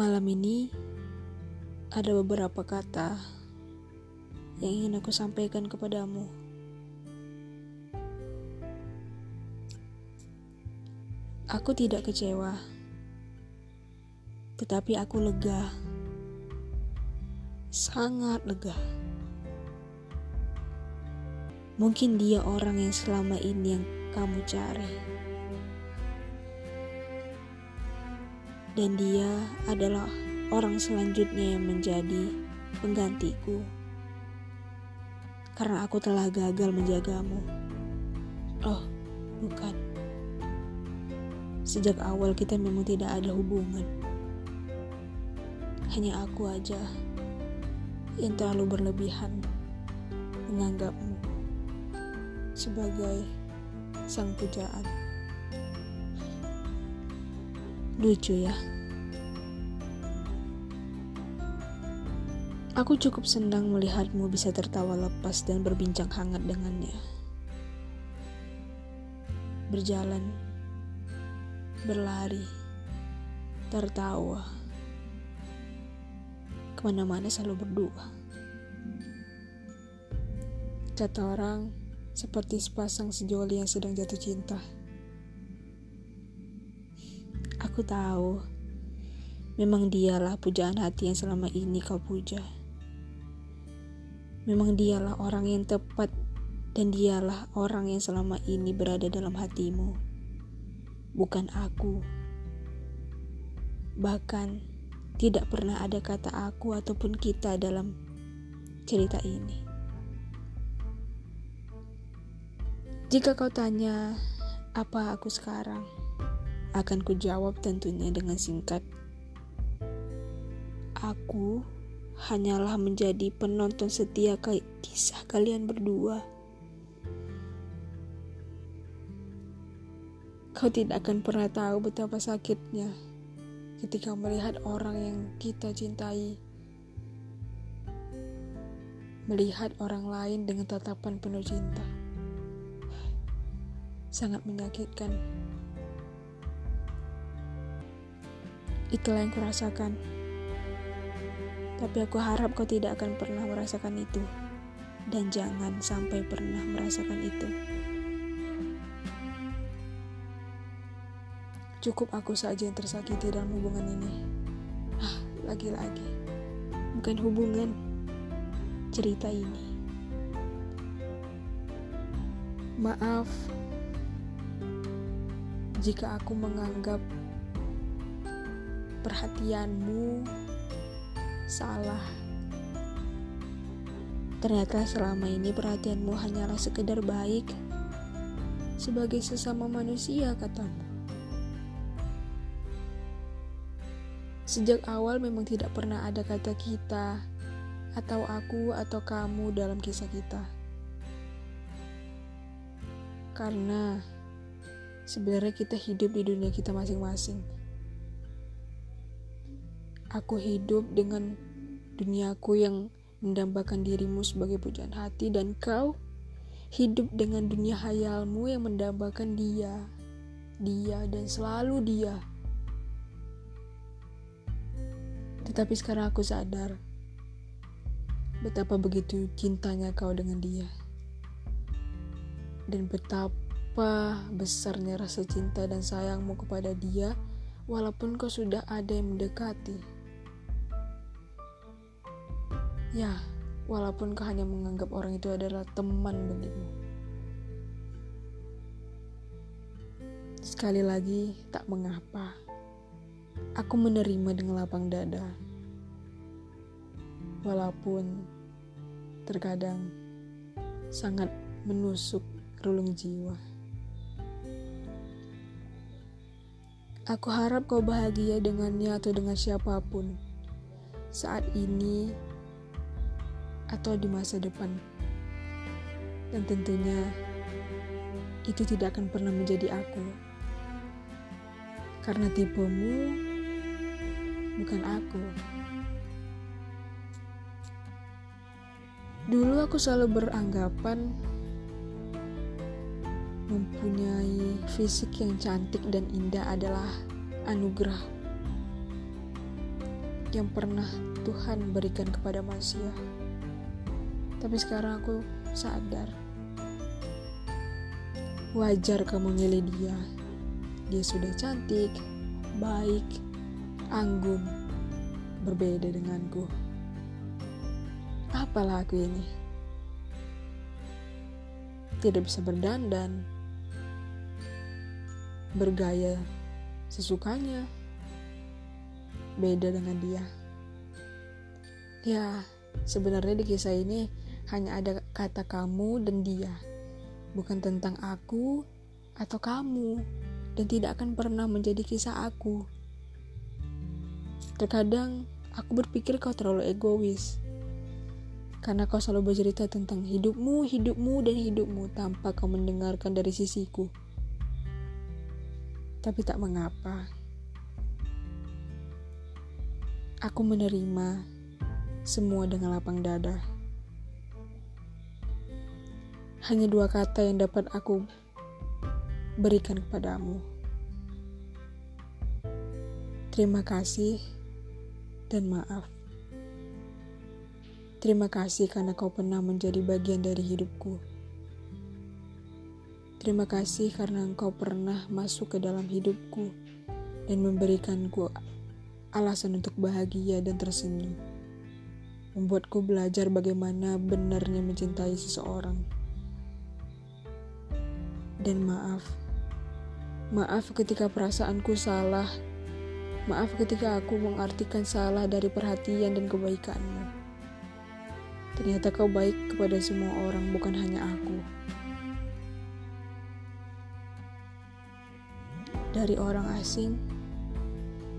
Malam ini ada beberapa kata yang ingin aku sampaikan kepadamu. Aku tidak kecewa, tetapi aku lega, sangat lega. Mungkin dia orang yang selama ini yang kamu cari. Dan dia adalah orang selanjutnya yang menjadi penggantiku. Karena aku telah gagal menjagamu. Oh, bukan. Sejak awal kita memang tidak ada hubungan. Hanya aku aja yang terlalu berlebihan menganggapmu sebagai sang pujaan. Lucu ya. Aku cukup senang melihatmu bisa tertawa lepas dan berbincang hangat dengannya. Berjalan, berlari, tertawa. Ke mana-mana selalu berdua. Kata orang, seperti sepasang sejoli yang sedang jatuh cinta. Aku tahu, memang dialah pujaan hati yang selama ini kau puja. Memang dialah orang yang tepat dan dialah orang yang selama ini berada dalam hatimu. Bukan aku. Bahkan tidak pernah ada kata aku ataupun kita dalam cerita ini. Jika kau tanya apa aku sekarang, akan kujawab tentunya dengan singkat. Aku hanyalah menjadi penonton setia kisah kalian berdua. Kau tidak akan pernah tahu betapa sakitnya ketika melihat orang yang kita cintai melihat orang lain dengan tatapan penuh cinta. Sangat menyakitkan. Itulah yang kurasakan. Tapi aku harap kau tidak akan pernah merasakan itu. Dan jangan sampai pernah merasakan itu. Cukup aku saja yang tersakiti dalam hubungan ini. Ah, lagi-lagi. Bukan hubungan. Cerita ini. Maaf jika aku menganggap perhatianmu salah. Ternyata selama ini perhatianmu hanyalah sekedar baik sebagai sesama manusia katamu. Sejak awal memang tidak pernah ada kata kita atau aku atau kamu dalam kisah kita. Karena sebenarnya kita hidup di dunia kita masing-masing. Aku hidup dengan duniaku yang mendambakan dirimu sebagai pujaan hati dan kau hidup dengan dunia hayalmu yang mendambakan dia, dia dan selalu dia. Tetapi sekarang aku sadar betapa begitu cintanya kau dengan dia. Dan betapa besarnya rasa cinta dan sayangmu kepada dia walaupun kau sudah ada yang mendekati. Ya, walaupun kau hanya menganggap orang itu adalah teman bagimu. Sekali lagi, tak mengapa. Aku menerima dengan lapang dada. Walaupun terkadang sangat menusuk relung jiwa. Aku harap kau bahagia dengannya atau dengan siapa pun. Saat ini atau di masa depan. Dan tentunya itu tidak akan pernah menjadi aku. Karena tipemu bukan aku. Dulu aku selalu beranggapan mempunyai fisik yang cantik dan indah adalah anugerah. yang pernah Tuhan berikan kepada manusia. Tapi sekarang aku sadar, wajar kamu milih dia. Dia sudah cantik, baik, anggun, berbeda denganku. Apalah aku ini? Tidak bisa berdandan, bergaya sesukanya, beda dengan dia. Ya, sebenarnya di kisah ini hanya ada kata kamu dan dia, bukan tentang aku atau kamu, dan tidak akan pernah menjadi kisah aku. Terkadang aku berpikir kau terlalu egois, karena kau selalu bercerita tentang hidupmu, hidupmu, dan hidupmu tanpa kau mendengarkan dari sisiku. Tapi tak mengapa. Aku menerima semua dengan lapang dada. Hanya dua kata yang dapat aku berikan kepadamu. Terima kasih dan maaf. Terima kasih karena kau pernah menjadi bagian dari hidupku. Terima kasih karena engkau pernah masuk ke dalam hidupku dan memberikanku alasan untuk bahagia dan tersenyum. Membuatku belajar bagaimana benarnya mencintai seseorang. Dan maaf, maaf ketika perasaanku salah. Maaf ketika aku mengartikan salah dari perhatian dan kebaikanmu. Ternyata kau baik kepada semua orang, bukan hanya aku. dari orang asing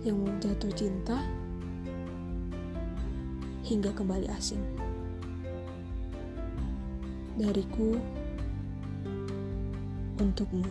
yang jatuh cinta hingga kembali asing. Dariku untukmu.